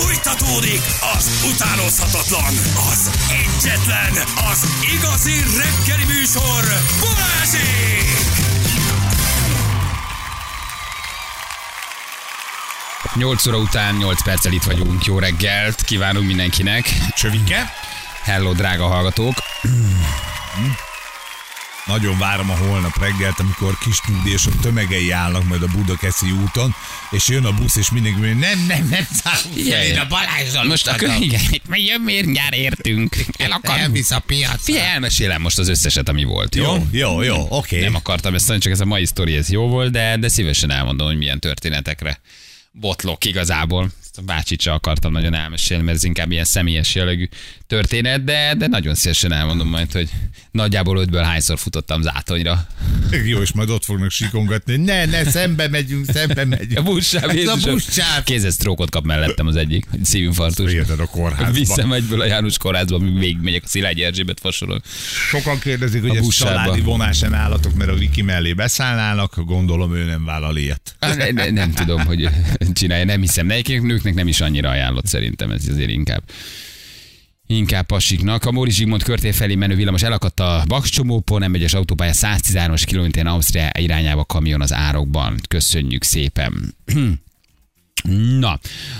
Fújtatódik az utánozhatatlan, az egyetlen, az igazi reggeli műsor, Balázsék! 8 óra után 8 perccel itt vagyunk. Jó reggelt kívánunk mindenkinek. Csövike? Hello, drága hallgatók. Nagyon várom a holnap reggelt, amikor kis nyugdíjasok tömegei állnak majd a Budakeszi úton, és jön a busz, és mindig mondja, nem, nem, nem szállunk én a Balázsral Most a utazom. igen, meg jön miért nyár értünk. El akarunk. Elvisz a piacra. Figyelj, elmesélem most az összeset, ami volt, jó? Jó, jó, jó, oké. Nem akartam ezt mondani, csak ez a mai sztori, ez jó volt, de, de szívesen elmondom, hogy milyen történetekre botlok igazából. Ezt a bácsit sem akartam nagyon elmesélni, mert ez inkább ilyen személyes jellegű történet, de, de nagyon szívesen elmondom majd, hogy nagyjából ötből hányszor futottam zátonyra. Jó, és majd ott fognak sikongatni, ne, ne, szembe megyünk, szembe megyünk. A buszsáv, Ez a buszsáv. Kézesztrókot kap mellettem az egyik, hogy szívinfarktus. Érted a kórházba. Visszam egyből a János kórházba, ami végig megyek a Szilágyi Erzsébet fasoron. Sokan kérdezik, hogy A ez buszsávba. családi vonás nem állatok, mert a Viki mellé beszállnának, gondolom ő nem vállal ilyet. Á, Ne, ne, nem tudom, hogy csinálja, nem hiszem. Nekik nőknek nem is annyira ajánlott szerintem, ez azért inkább. Inkább pasiknak. A Móri Zsigmond körtér felé menő villamos elakadt a Bakscsomópon, nem egyes autópálya 113-as kilométeren Ausztria irányába kamion az árokban. Köszönjük szépen. Na,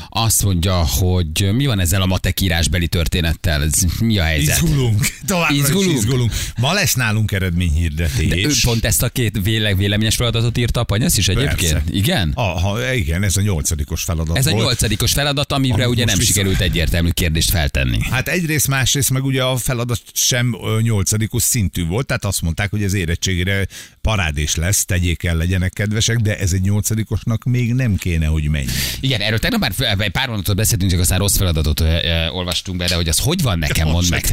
azt mondja, hogy mi van ezzel a matek írásbeli történettel? Ez mi a helyzet? Izgulunk. Továbbra Izgulunk? is izgulunk. Ma lesz nálunk eredményhirdetés. De ő pont ezt a két véle, véleményes feladatot írta a panyasz is egyébként? Persze. Igen? Aha, igen, ez a nyolcadikos feladat Ez a volt. nyolcadikos feladat, amire Amit ugye nem vissza- sikerült egyértelmű kérdést feltenni. Hát egyrészt, másrészt meg ugye a feladat sem nyolcadikos szintű volt, tehát azt mondták, hogy az érettségére parádés lesz, tegyék el, legyenek kedvesek, de ez egy nyolcadikosnak még nem kéne, hogy menjen. Igen, erről tegnap már pár mondatot beszéltünk, csak aztán rossz feladatot olvastunk be, de hogy az hogy van nekem, mondd meg.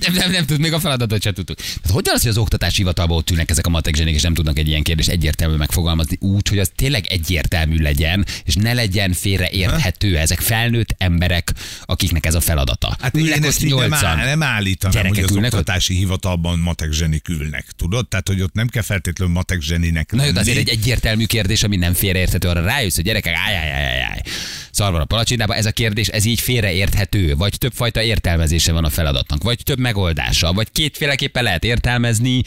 Nem, nem, nem tud, még a feladatot sem tudtuk. Tehát hogy van az, hogy az oktatási hivatalban ott ülnek ezek a matek zsenik, és nem tudnak egy ilyen kérdést egyértelműen megfogalmazni úgy, hogy az tényleg egyértelmű legyen, és ne legyen félreérthető. Ezek felnőtt emberek, akiknek ez a feladata. Hát Ülnek én ott ezt nem, áll, nem állítanám, Gyerekek hogy az ülnek ott? oktatási hivatalban matek zsenik ülnek, tudod? Tehát, hogy ott nem kell feltétlenül matek zseninek Na jó, azért egy egyértelmű kérdés, ami nem félreérthető, arra rájössz, hogy gyerekek, áj, áj, áj, áj. Szar van a palacsinában, ez a kérdés, ez így félreérthető, vagy többfajta értelmezése van a feladatnak, vagy több megoldása, vagy kétféleképpen lehet értelmezni,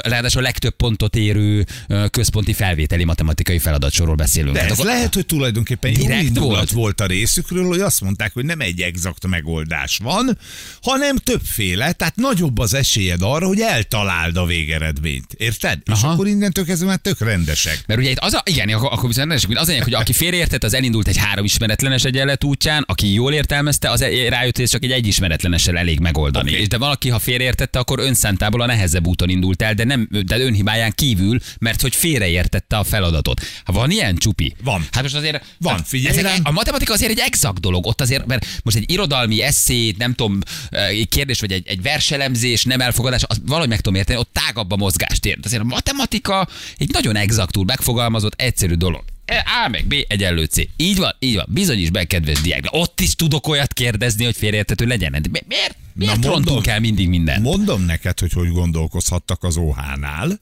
ráadásul a legtöbb pontot érő központi felvételi matematikai feladatsorról beszélünk. De Hát ez akkor- lehet, hogy tulajdonképpen Direkt volt? volt. a részükről, hogy azt mondták, hogy nem egy exakt megoldás van, hanem többféle, tehát nagyobb az esélyed arra, hogy eltaláld a végeredményt. Érted? És Aha. akkor innentől kezdve már tök rendesek. Mert ugye itt az a, igen, akkor, akkor viszont rendesek, az a hogy aki félreértett, az elindult egy három ismeretlenes egyenlet útján, aki jól értelmezte, az rájött, hogy csak egy egy ismeretlenessel elég megoldani. Oké. És de valaki, ha félreértette, akkor önszántából a nehezebb úton indult el, de nem de önhibáján kívül, mert hogy félreértette a feladatot. Ha van ilyen csupi? Van. Hát most azért Van, hát figyelj ezek. A matematika azért egy exakt dolog, ott azért, mert most egy irodalmi eszét, nem tudom, egy kérdés, vagy egy, egy verselemzés, nem elfogadás, az valahogy meg tudom érteni, ott tágabb a mozgástér. Azért a matematika egy nagyon exaktul megfogalmazott, egyszerű dolog. E, A meg B egyenlő C. Így van, így van. Bizonyíts be, kedves diák. De ott is tudok olyat kérdezni, hogy félreérthető legyen. De mi- Miért, miért mondom. rontunk el mindig mindent? Mondom neked, hogy hogy gondolkozhattak az OH-nál.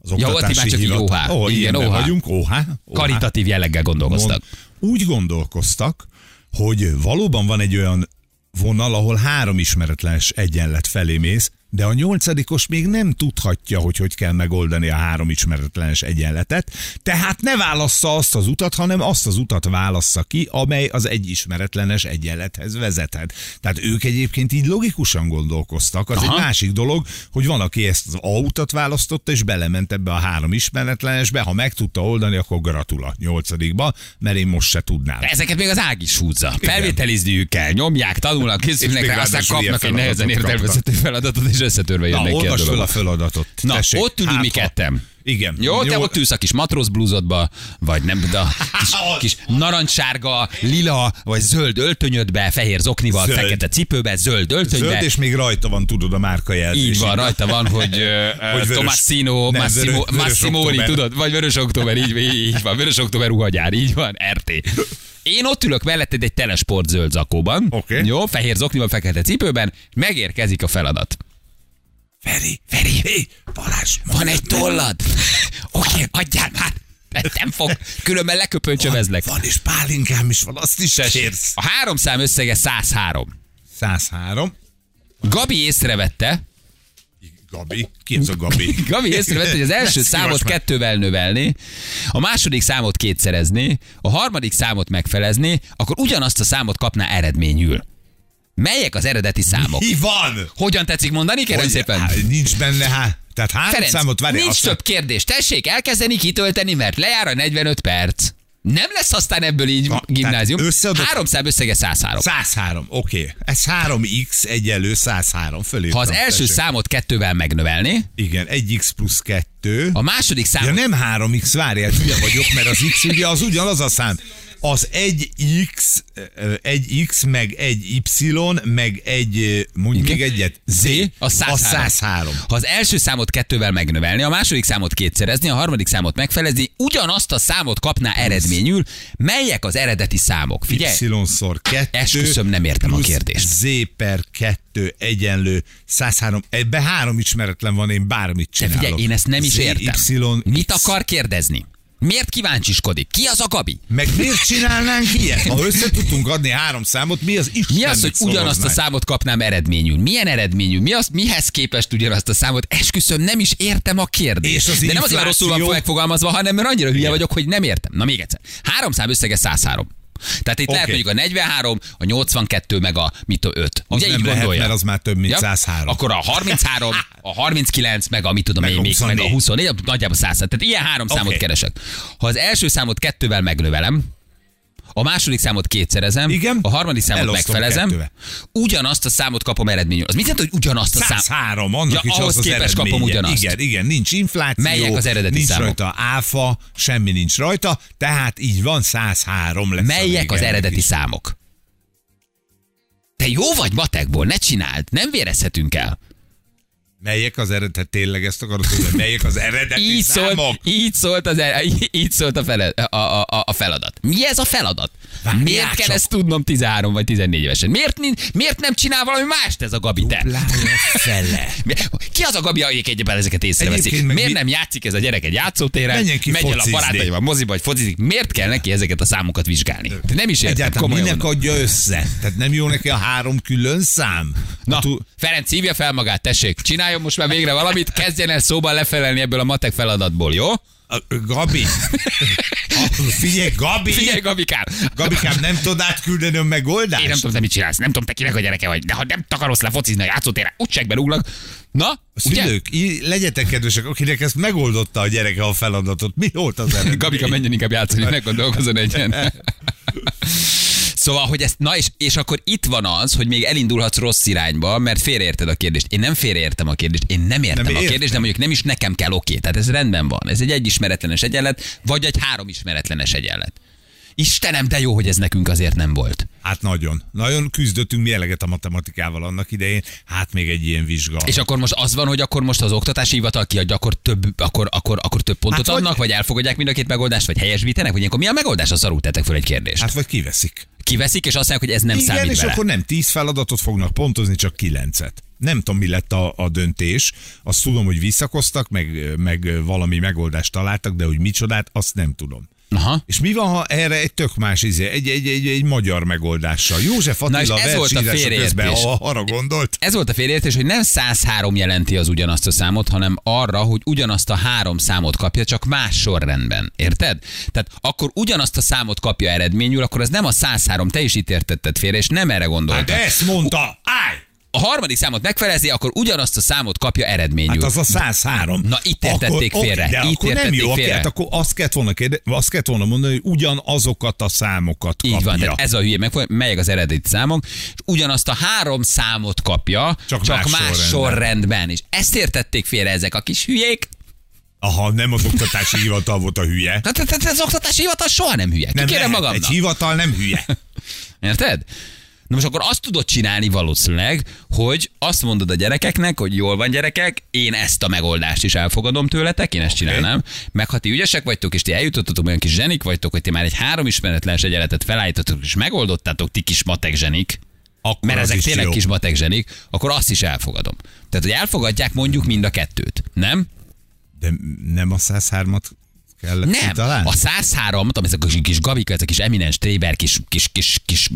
Az Ja, ott már csak így OH. Ó, Igen, igen, OH. vagyunk, OH. OH. Karitatív jelleggel gondolkoztak. Mond- Úgy gondolkoztak, hogy valóban van egy olyan vonal, ahol három ismeretlenes egyenlet felé mész, de a nyolcadikos még nem tudhatja, hogy hogy kell megoldani a három ismeretlenes egyenletet, tehát ne válassza azt az utat, hanem azt az utat válassza ki, amely az egy ismeretlenes egyenlethez vezethet. Tehát ők egyébként így logikusan gondolkoztak. Az Aha. egy másik dolog, hogy van, aki ezt az A utat választotta, és belement ebbe a három ismeretlenesbe, ha meg tudta oldani, akkor gratula nyolcadikba, mert én most se tudnám. De ezeket még az ág is húzza. Felvételizniük kell, nyomják, tanulnak, készülnek rá, aztán kapnak egy nehezen értelmezhető feladatot, és összetörve Na, jönnek ki a olvasd a feladatot. Na, Tessék, ott ülünk hát, mi ketten. Igen. Jó, te ott ülsz a kis matróz blúzodba, vagy nem, de a kis, kis narancssárga, lila, vagy zöld öltönyödbe, fehér zoknival, Zöld. fekete cipőbe, zöld öltönybe. Zöld, és még rajta van, tudod, a márka jelzés. Így van, rajta van, hogy, ö, Hogy vörös- Tomassino, nem, Massimo, vörös- vörös Massimori, október. tudod, vagy Vörös Október, így, így, van, Vörös Október ruhagyár, így van, RT. Én ott ülök melletted egy telesport zöld zakóban, Oké. jó, fehér zoknival, fekete cipőben, megérkezik a feladat. Feri, Feri, hé, Balázs, van egy tollad? Oké, adjál már. Nem fog, különben leköpöncsövezlek. Van és pálinkám is van, azt is kérsz. A három szám összege 103. 103. Gabi észrevette, Gabi? Ki ez a Gabi? Gabi észrevette, hogy az első számot kettővel növelni, a második számot kétszerezni, a harmadik számot megfelezni, akkor ugyanazt a számot kapná eredményül. Melyek az eredeti számok? Mi van? Hogyan tetszik mondani, kérem Hogy- szépen? Há, nincs benne, hát. Tehát három Ferenc, számot várj, nincs azt több kérdés. Tessék elkezdeni kitölteni, mert lejár a 45 perc. Nem lesz aztán ebből így Na, gimnázium. összeadott- Három szám összege 103. 103, oké. Okay. Ez 3x egyenlő 103 fölé. Ha az első számot kettővel megnövelni, Igen, 1x plusz 2. a második Ja számot nem 3x, várjál, hülye vagyok, mert az x ugye az ugyanaz a szám. Az 1x, ö, 1x, meg 1y, meg egy, ö, mondj még egyet, Z, a 103. A 103. Ha az első számot kettővel megnövelni, a második számot kétszerezni, a harmadik számot megfelezni, ugyanazt a számot kapná eredményül. Melyek az eredeti számok? Figyelj! Y szor 2. Esküszöm, nem értem a kérdést. Z per 2 egyenlő 103. Ebbe három ismeretlen van, én bármit De csinálok. figyelj, én ezt nem is értem. Y, Mit X. akar kérdezni? Miért kíváncsiskodik? Ki az a Gabi? Meg miért csinálnánk ilyet? Ha össze tudtunk adni három számot, mi az Isten Mi az, hogy ugyanazt a számot kapnám eredményül? Milyen eredményű? Mi az, mihez képest ugyanazt a számot? Esküszöm, nem is értem a kérdést. És az De nem azért rosszul van megfogalmazva, hanem mert annyira hülye vagyok, hogy nem értem. Na még egyszer. Három szám összege 103. Tehát itt Oké. lehet mondjuk a 43, a 82, meg a mit tudom, 5. Az Ugye nem így lehet, gondolja? mert az már több, mint 103. Akkor a 33, a 39, meg a mit tudom Meg én a még, meg a 24. 24, nagyjából 100. Tehát ilyen három Oké. számot keresek. Ha az első számot kettővel megnövelem, a második számot kétszerezem, Igen. a harmadik számot Elosztom megfelezem, ugyanazt a számot kapom eredményül. Az mit jelent, hogy ugyanazt a számot? 103, annak Ja, is ahhoz az az képest kapom ugyanazt. Igen, igen, nincs infláció. Melyek az eredeti nincs számok? rajta áfa, semmi nincs rajta, tehát így van 103 lesz. Melyek az eredeti is. számok? Te jó vagy matekból, ne csináld, nem vérezhetünk el. Melyek az eredet, tényleg ezt akarod tudni, melyek az eredeti Így számok? szólt, így szólt, az, er- így szólt a, fele, a, a, a, feladat. Mi ez a feladat? Várjál miért kell csak. ezt tudnom 13 vagy 14 évesen? Miért, miért nem csinál valami mást ez a Gabi, te? Fele. Ki az a Gabi, akik egyébben ezeket észreveszik? Egyébként meg Miért mi- nem játszik ez a gyerek egy játszótéren? Menjen ki megy el a barátaival moziba, vagy focizik. Miért kell neki ezeket a számokat vizsgálni? De nem is értem, Egyáltalán minek mondom. adja össze? Tehát nem jó neki a három külön szám? Na, tú- Ferenc, hívja fel magát, tessék, csináljon most már végre valamit, kezdjen el szóban lefelelni ebből a matek feladatból, jó? A- Gabi! A- Figyelj, Gabi! Figyelj, Gabikám! Gabikám, nem tudod átküldeni a megoldást? Én nem tudom, te mit csinálsz, nem tudom, te kinek a gyereke vagy, de ha nem akarsz lefocizni a játszótérre, úgy segbe rúglak. Na, ugye? Szülők, í- legyetek kedvesek, akinek ezt megoldotta a gyereke a feladatot. Mi volt az eredmény? Gabika, menjen inkább játszani, ne gondolkozzon egyen. Szóval, hogy ezt, na és, és akkor itt van az, hogy még elindulhatsz rossz irányba, mert félreérted a kérdést. Én nem félreértem a kérdést, én nem értem Nem a értem. kérdést, de mondjuk nem is nekem kell oké. Tehát ez rendben van. Ez egy egyismeretlenes egyenlet, vagy egy három ismeretlenes egyenlet. Istenem, de jó, hogy ez nekünk azért nem volt. Hát nagyon. Nagyon küzdöttünk mi eleget a matematikával annak idején. Hát még egy ilyen vizsga. És akkor most az van, hogy akkor most az oktatási hivatal kiadja, akkor több, akkor, akkor, akkor több pontot Hát hát, vagy- adnak, vagy elfogadják mind a két megoldást, vagy helyesbítenek, vagy ilyenkor mi a megoldás? A szarul tettek fel egy kérdést. Hát, vagy kiveszik. Kiveszik, és azt mondják, hogy ez nem Igen, számít és bele. akkor nem tíz feladatot fognak pontozni, csak kilencet. Nem tudom, mi lett a, a döntés. Azt tudom, hogy visszakoztak, meg, meg valami megoldást találtak, de hogy micsodát, azt nem tudom. Aha. És mi van, ha erre egy tök más izé, egy, egy, egy, egy magyar megoldással? József Na és Attila ez volt a közben arra gondolt. Ez volt a félreértés, hogy nem 103 jelenti az ugyanazt a számot, hanem arra, hogy ugyanazt a három számot kapja, csak más sorrendben. Érted? Tehát akkor ugyanazt a számot kapja eredményül, akkor az nem a 103, te is itt értetted félre, és nem erre Hát gondoltad. ezt mondta! Állj! A harmadik számot megfelezi, akkor ugyanazt a számot kapja eredményül. Hát az a 103. Na, itt értették akkor, félre. Oké, de Itt akkor nem jó, félre. Hát akkor azt kellett volna, kérde, azt kellett volna mondani, hogy ugyanazokat a számokat Így kapja. van, tehát ez a hülye, meg melyek az eredeti számok, és ugyanazt a három számot kapja, Csak csak, más más, sorrendben. sorrendben. És ezt értették félre ezek a kis hülyék. Aha, nem az oktatási hivatal volt a hülye. Hát, hát, hát az oktatási hivatal soha nem hülye. Nem Kikérem lehet, magamnak. Egy hivatal nem hülye. Érted? Na most akkor azt tudod csinálni valószínűleg, hogy azt mondod a gyerekeknek, hogy jól van gyerekek, én ezt a megoldást is elfogadom tőletek, én ezt Oké. csinálnám, meg ha ti ügyesek vagytok, és ti eljutottatok olyan kis zsenik vagytok, hogy ti már egy három ismeretlenes egyenletet felállítottatok, és megoldottátok ti kis matek zsenik, Akkor mert ezek tényleg jó. kis matek zsenik, akkor azt is elfogadom. Tehát, hogy elfogadják mondjuk mind a kettőt, nem? De nem a 103-at kellett Nem, kitalálni? a 103, tudom, ezek a kis gabika, ezek a kis eminens tréber, kis, kis, kis, kis...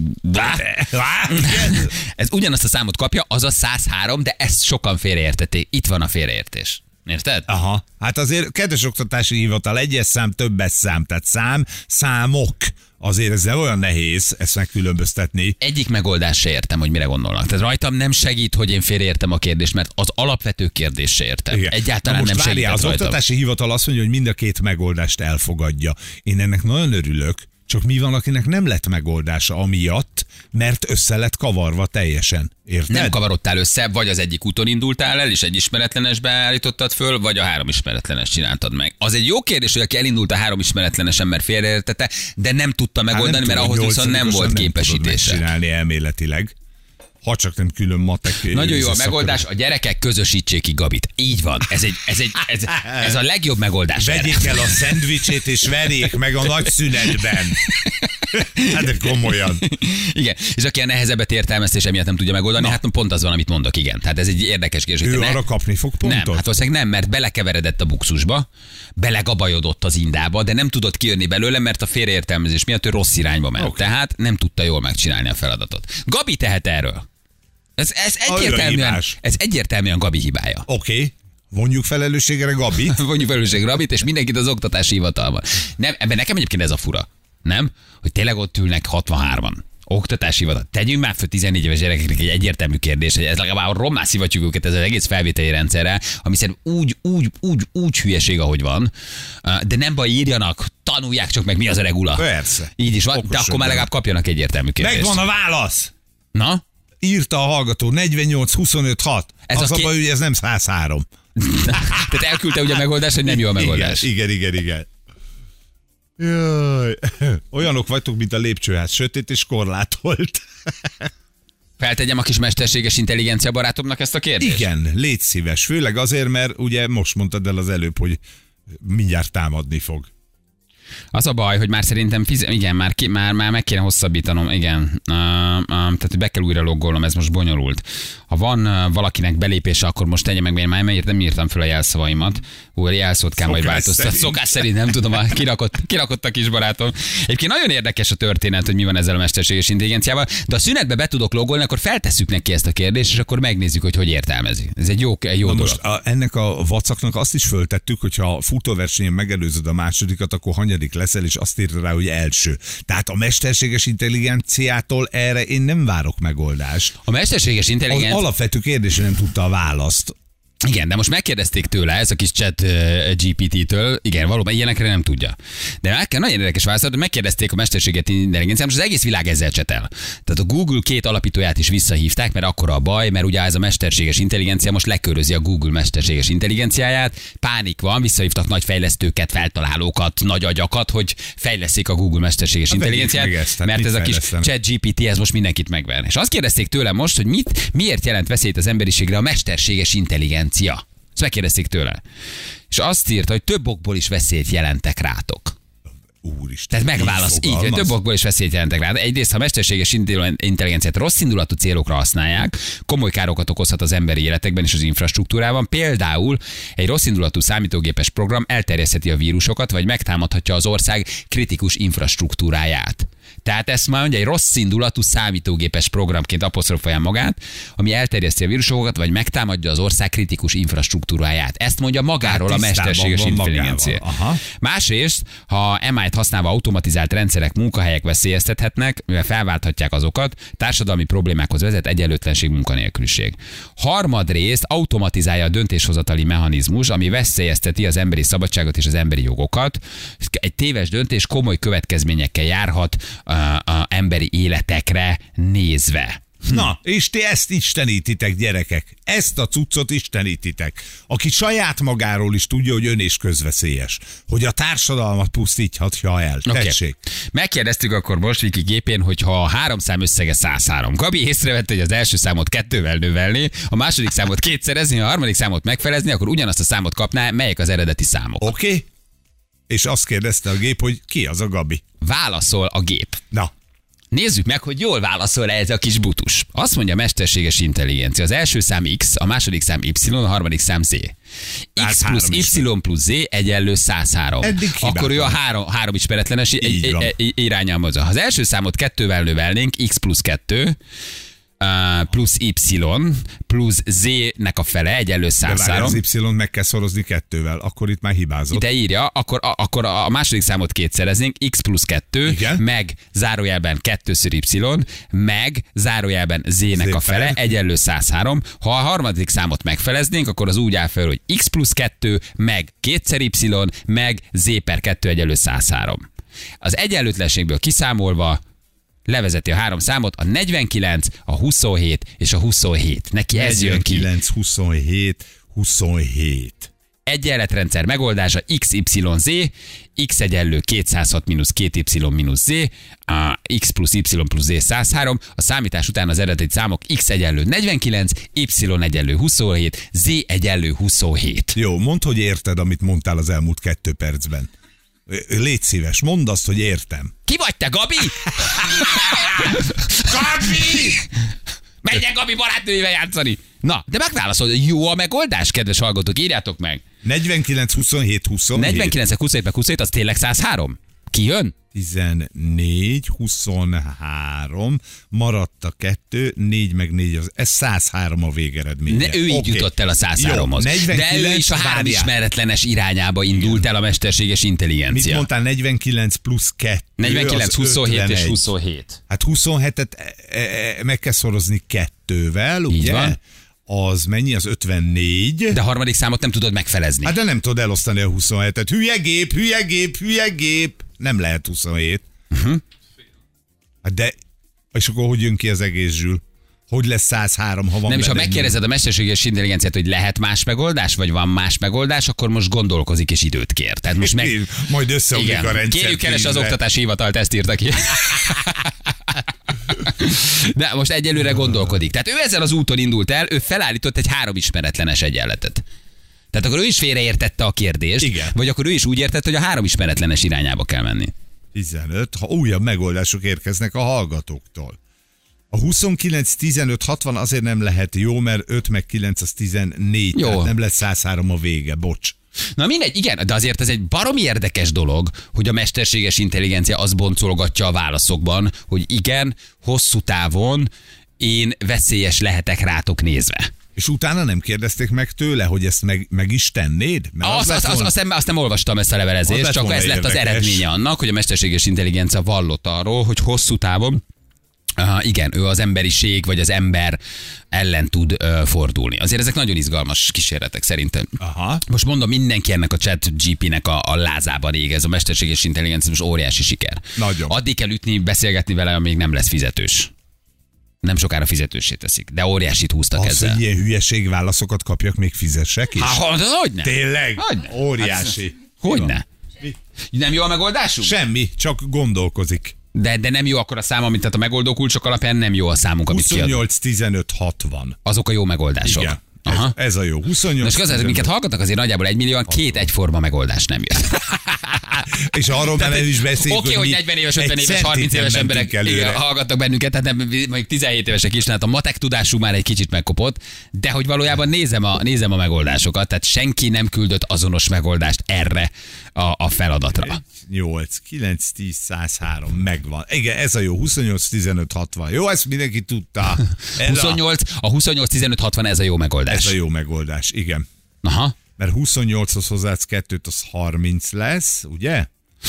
Ez ugyanazt a számot kapja, az a 103, de ezt sokan félreértették. Itt van a félreértés. Érted? Aha. Hát azért kedves oktatási hivatal, egyes szám, többes szám, tehát szám, számok. Azért ez nem olyan nehéz ezt megkülönböztetni. Egyik megoldás se értem, hogy mire gondolnak. Tehát rajtam nem segít, hogy én félreértem a kérdést, mert az alapvető kérdés se értem. Igen. Egyáltalán Na nem most segít várjál, az rajtam. oktatási hivatal azt mondja, hogy mind a két megoldást elfogadja. Én ennek nagyon örülök, csak mi van, akinek nem lett megoldása amiatt, mert össze lett kavarva teljesen. Érted? Nem kavarodtál össze, vagy az egyik úton indultál el, és egy ismeretlenesbe állítottad föl, vagy a három ismeretlenes csináltad meg. Az egy jó kérdés, hogy aki elindult a három ismeretlenes ember félreértette, de nem tudta Hát megoldani, nem mert tudom, ahhoz viszont nem volt képesítése. megcsinálni elméletileg. Ha csak nem külön matek. Nagyon jó a megoldás, a gyerekek közösítsék ki Gabit. Így van. Ez, egy, ez, egy, ez, ez a legjobb megoldás. erre. Vegyék el a szendvicsét, és verjék meg a nagy szünetben. Hát de komolyan. Igen, és aki a nehezebbet értelmezte, és emiatt nem tudja megoldani, hát pont az van, amit mondok, igen. Tehát ez egy érdekes kérdés. Ő ne- arra kapni fog pontot? Nem, hát valószínűleg nem, mert belekeveredett a buxusba, belegabajodott az indába, de nem tudott kijönni belőle, mert a félreértelmezés miatt ő rossz irányba ment. Oké. Tehát nem tudta jól megcsinálni a feladatot. Gabi tehet erről. Ez, ez, egyértelműen, ez egyértelműen Gabi hibája. Oké, okay. vonjuk felelősségre Gabit. Vonjuk felelősség Rabit, és mindenkit az oktatási hivatalban. Nem, ebben nekem egyébként ez a fura. Nem? Hogy tényleg ott ülnek 63-an. Oktatási hivatal. Tegyünk már föl 14 éves gyerekeknek egy egyértelmű kérdés, hogy ez legalább rommá szivatjuk őket ez az egész felvételi rendszerrel, ami szerintem úgy, úgy, úgy, úgy hülyeség, ahogy van. De nem baj, írjanak, tanulják csak meg, mi az a regula. Persze. Így is van, de Okosodjanak. akkor már legalább kapjanak egyértelmű kérdést. Megvan a válasz! Na? Írta a hallgató 48 25 6. Ez az a a ké- baj, hogy ez nem 103. Tehát elküldte ugye a megoldás, hogy nem jó a megoldás. Igen, igen, igen. igen. Jaj. Olyanok vagytok, mint a lépcsőház, sötét és korlátolt. Feltegyem a kis mesterséges intelligencia barátomnak ezt a kérdést? Igen, légy szíves. Főleg azért, mert ugye most mondtad el az előbb, hogy mindjárt támadni fog. Az a baj, hogy már szerintem fize- igen, már, ki, már, már meg kéne hosszabbítanom, igen. Uh, uh, tehát, be kell újra loggolnom, ez most bonyolult. Ha van uh, valakinek belépése, akkor most tegye meg, mert már nem, írt- nem írtam föl a jelszavaimat. Úr, jelszót kell majd változtatni. Szokás szerint nem tudom, a kirakott, kirakott a kis barátom. Egyébként nagyon érdekes a történet, hogy mi van ezzel a mesterséges intelligenciával, de a szünetbe be tudok loggolni, akkor feltesszük neki ezt a kérdést, és akkor megnézzük, hogy hogy értelmezi. Ez egy jó, egy jó Na dolog. most a, ennek a vacaknak azt is föltettük, hogy ha a futóversenyen megelőzöd a másodikat, akkor hanyadik leszel, és azt írta rá, hogy első. Tehát a mesterséges intelligenciától erre én nem várok megoldást. A mesterséges Az intelligencia... alapvető kérdésre nem tudta a választ. Igen, de most megkérdezték tőle, ez a kis chat uh, GPT-től, igen, valóban ilyenekre nem tudja. De meg kell, nagyon érdekes válaszolat, hogy megkérdezték a mesterséget intelligenciát, most az egész világ ezzel csetel. Tehát a Google két alapítóját is visszahívták, mert akkor a baj, mert ugye ez a mesterséges intelligencia most lekörözi a Google mesterséges intelligenciáját, pánik van, visszahívtak nagy fejlesztőket, feltalálókat, nagy agyakat, hogy fejleszik a Google mesterséges Hát intelligenciát, ezt, mert ez a kis chat GPT ez most mindenkit megver. És azt kérdezték tőlem most, hogy mit, miért jelent veszélyt az emberiségre a mesterséges intelligencia. Ezt megkérdezték tőle. És azt írta, hogy több okból is veszélyt jelentek rátok. Úristen. Tehát megválasz, így, hogy fogalmaz. több okból is veszélyt jelentek rá. Egyrészt, ha mesterséges intelli- intelligenciát rossz indulatú célokra használják, komoly károkat okozhat az emberi életekben és az infrastruktúrában. Például egy rossz indulatú számítógépes program elterjesztheti a vírusokat, vagy megtámadhatja az ország kritikus infrastruktúráját. Tehát ezt már mondja, egy rossz indulatú számítógépes programként apostrofálja magát, ami elterjeszti a vírusokat, vagy megtámadja az ország kritikus infrastruktúráját. Ezt mondja magáról Hát a mesterséges intelligencia. Aha. Másrészt, ha MI-t használva automatizált rendszerek munkahelyek veszélyeztethetnek, mivel felválthatják azokat, társadalmi problémákhoz vezet egyenlőtlenség, munkanélküliség. Harmadrészt automatizálja a döntéshozatali mechanizmus, ami veszélyezteti az emberi szabadságot és az emberi jogokat. Egy téves döntés komoly következményekkel járhat a, a emberi életekre nézve. Na, és ti ezt istenítitek, gyerekek. Ezt a cuccot istenítitek. Aki saját magáról is tudja, hogy ön és közveszélyes. Hogy a társadalmat pusztíthatja el. Oké. Tessék. Megkérdeztük akkor most Viki gépén, hogy ha a három szám összege 103. Gabi észrevette, hogy az első számot kettővel növelni, a második számot kétszerezni, a harmadik számot megfelezni, akkor ugyanazt a számot kapná, melyek az eredeti számok. Oké? Okay? És azt kérdezte a gép, hogy ki az a Gabi. Válaszol a gép. Na, Nézzük meg, hogy jól válaszol -e ez a kis butus. Azt mondja a mesterséges intelligencia. Az első szám X, a második szám Y, a harmadik szám Z. X plusz Y plusz Z egyenlő 103. Eddig Akkor ő a három, három ismeretlenes i- Így i- van. i- irányán mozog. Ha az első számot kettővel növelnénk, X plusz 2, Uh, plusz Y plusz Z-nek a fele egyenlő De várj, 103. az Y-t meg kell szorozni kettővel, akkor itt már hibázott. De írja, akkor, a, akkor a második számot kétszereznénk, x plusz 2, Igen. meg zárójelben kettőször y, meg zárójelben z-nek Z a fele, fel. egyenlő 103. Ha a harmadik számot megfeleznénk, akkor az úgy áll fel, hogy x plusz 2, meg kétszer y, meg z per 2 egyenlő 103. Az egyenlőtlenségből kiszámolva levezeti a három számot, a 49, a 27 és a 27. Neki ez jön ki. 49, 27, 27. egyenletrendszer megoldása XYZ, X egyenlő 206 mínusz 2Y mínusz Z, a X plusz Y plusz Z 103, a számítás után az eredeti számok X egyenlő 49, Y egyenlő 27, Z egyenlő 27. Jó, mondd, hogy érted, amit mondtál az elmúlt kettő percben. Légy szíves, mondd azt, hogy értem. Ki vagy te, Gabi? Gabi! Menjen Gabi barátnőjével játszani! Na, de megválaszol, jó a megoldás, kedves hallgatók, írjátok meg. 49, 27, 27. 49 27 meg 27, az tényleg 103? Ki jön? 14, 23, maradt a kettő, 4 meg 4, az, ez 103 a végeredménye. Ne, ő így Oké. jutott el a 103-hoz. Jó, De ő 49, is a három ismeretlenes irányába indult el a mesterséges Mit intelligencia. mondtál? 49 plusz 2. 49, az 27 és 51. 27. Hát 27-et e, e, e, meg kell szorozni kettővel, Így ugye? van. Az mennyi? Az 54. De a harmadik számot nem tudod megfelezni. Hát de nem tudod elosztani a 27-et. Hülye gép, hülye gép, hülye gép. Nem lehet 27. Mhm. Uh-huh. Hát de, és akkor hogy jön ki az egész zsül? Hogy lesz 103, ha van nem is, ha megkérdezed a mesterséges intelligenciát, hogy lehet más megoldás, vagy van más megoldás, akkor most gondolkozik és időt kér. Tehát most meg... Majd összeomlik a rendszer. Kérjük keres az oktatási hivatalt, ezt írta ki. De most egyelőre gondolkodik. Tehát ő ezzel az úton indult el, ő felállított egy három ismeretlenes egyenletet. Tehát akkor ő is félreértette a kérdést, Igen. vagy akkor ő is úgy értette, hogy a három ismeretlenes irányába kell menni. 15, ha újabb megoldások érkeznek a hallgatóktól. A 29, 15, 60 azért nem lehet jó, mert 5 meg 9 az 14, Jó. tehát nem lesz 103 a vége, bocs. Na mindegy, igen, de azért ez egy baromi érdekes dolog, hogy a mesterséges intelligencia azt boncolgatja a válaszokban, hogy igen, hosszú távon én veszélyes lehetek rátok nézve. És utána nem kérdezték meg tőle, hogy ezt meg, meg is tennéd? Mert Azt, lett azt, volna- azt, nem, azt nem olvastam ezt a Az levelezést, csak ez lett az érdekes. eredménye annak, hogy a mesterséges intelligencia vallott arról, hogy hosszú távon Uh, igen, ő az emberiség vagy az ember ellen tud uh, fordulni. Azért ezek nagyon izgalmas kísérletek szerintem. Aha. Most mondom, mindenki ennek a chat GP-nek a, a lázában ég, ez a mesterséges intelligencia most óriási siker. Nagyon. Addig kell ütni, beszélgetni vele, amíg nem lesz fizetős. Nem sokára fizetősé teszik, de óriásit húztak Az, ezzel. hogy ilyen hülyeség válaszokat kapjak, még fizessek is? Há, ha, de hogyne? Tényleg? Hogyne? Óriási. Hogyne? Mi? Nem jó a megoldásunk? Semmi, csak gondolkozik. De, de nem jó akkor a szám, amit tehát a megoldó kulcsok alapján nem jó a számunk, amit kiadunk. 28, 15, 60. Azok a jó megoldások. Igen. Ez, Aha. ez a jó. 28, Most igaz, minket hallgatnak azért nagyjából egy millióan, két egyforma megoldás nem jön. És arról már nem is beszélünk, Oké, hogy mi 40 éves, egy 50 éves, centit 30 nem éves emberek igen, hallgatnak bennünket, tehát nem, mondjuk 17 évesek is, tehát a matek tudású már egy kicsit megkopott, de hogy valójában nézem a, nézem a megoldásokat, tehát senki nem küldött azonos megoldást erre a, a feladatra. 8, 9, 10, 103, megvan. Igen, ez a jó, 28, 15, 60. Jó, ezt mindenki tudta. Ez 28, a 28-15-60 ez a jó megoldás. ez a jó megoldás, igen. Aha. Mert 28-hoz hozzáadsz kettőt, az 30 lesz, ugye?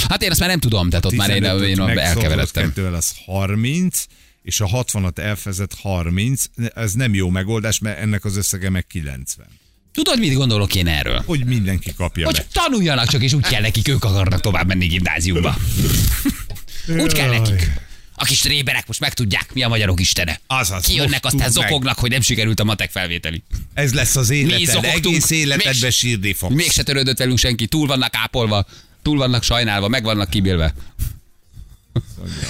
Hát én ezt már nem tudom, tehát ott már én, 15-öt én elkeveredtem. Kettővel az 30, és a 60-at elfezett 30. Ez nem jó megoldás, mert ennek az összege meg 90. Tudod, mit gondolok én erről? Hogy mindenki kapja Hogy meg. tanuljanak csak, és úgy kell nekik, ők akarnak tovább menni gimnáziumba. Úgy kell nekik. A kis réberek most megtudják, mi a magyarok istene. Azaz, Kijönnek, aztán meg. zokognak, hogy nem sikerült a matek felvételi. Ez lesz az életed, egész életedben mégse- sírni fogsz. Mégse törődött velünk senki, túl vannak ápolva, túl vannak sajnálva, meg vannak kibélve.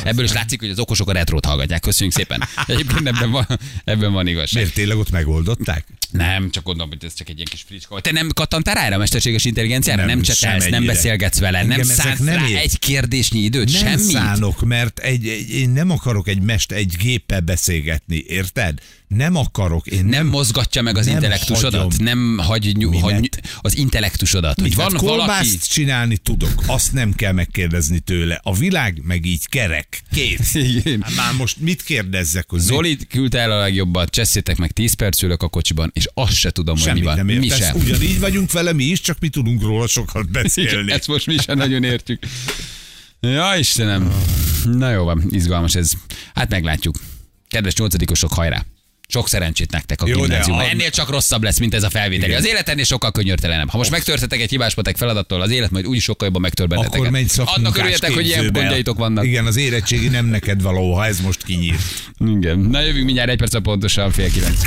Ebből is látszik, hogy az okosok a retrót hallgatják. Köszönjük szépen. Egyébként ebben van, ebben van igazság. Miért tényleg ott megoldották? Nem, csak gondolom, hogy ez csak egy ilyen kis fricska. Te nem kattantál rá erre a mesterséges intelligenciára? Nem, Nem, nem csetelsz, nem beszélgetsz vele, nem Engem ezek szánsz nem rá ér- egy kérdésnyi időt, Nem semmit. szánok, mert egy, egy, én nem akarok egy mest, egy géppel beszélgetni, érted? Nem akarok. Én Nem nem, mozgatja meg az nem intellektusodat, hagyom. nem hagy, hagy az intellektusodat. Hogy van hát valaki... csinálni tudok, azt nem kell megkérdezni tőle. A világ meg így kerek. Kész. Hát már most mit kérdezzek, hogy Zoli küldte el a legjobbat, cseszétek meg 10 perc ülök a kocsiban, és azt se tudom, hogy mi Semmit van. nem mi sem. Ugyanígy vagyunk vele mi is, csak mi tudunk róla sokat beszélni. Ezt most mi sem nagyon értjük. Ja, Istenem. Na jó van, izgalmas ez. Hát meglátjuk. Kedves nyolcadikosok, hajrá! Sok szerencsét nektek a a- Ennél csak rosszabb lesz, mint ez a felvételi. Igen. Az élet ennél sokkal könyörtelenebb. Ha most megtörtetek egy hibáspatek feladattól, az élet majd úgyis sokkal jobban megtör benneteket. Akkor menj Annak örüljetek, hogy ilyen gondjaitok vannak. Igen, az érettségi nem neked való, ha ez most kinyír. Igen. Na jövünk mindjárt egy perc pontosan fél kilenc.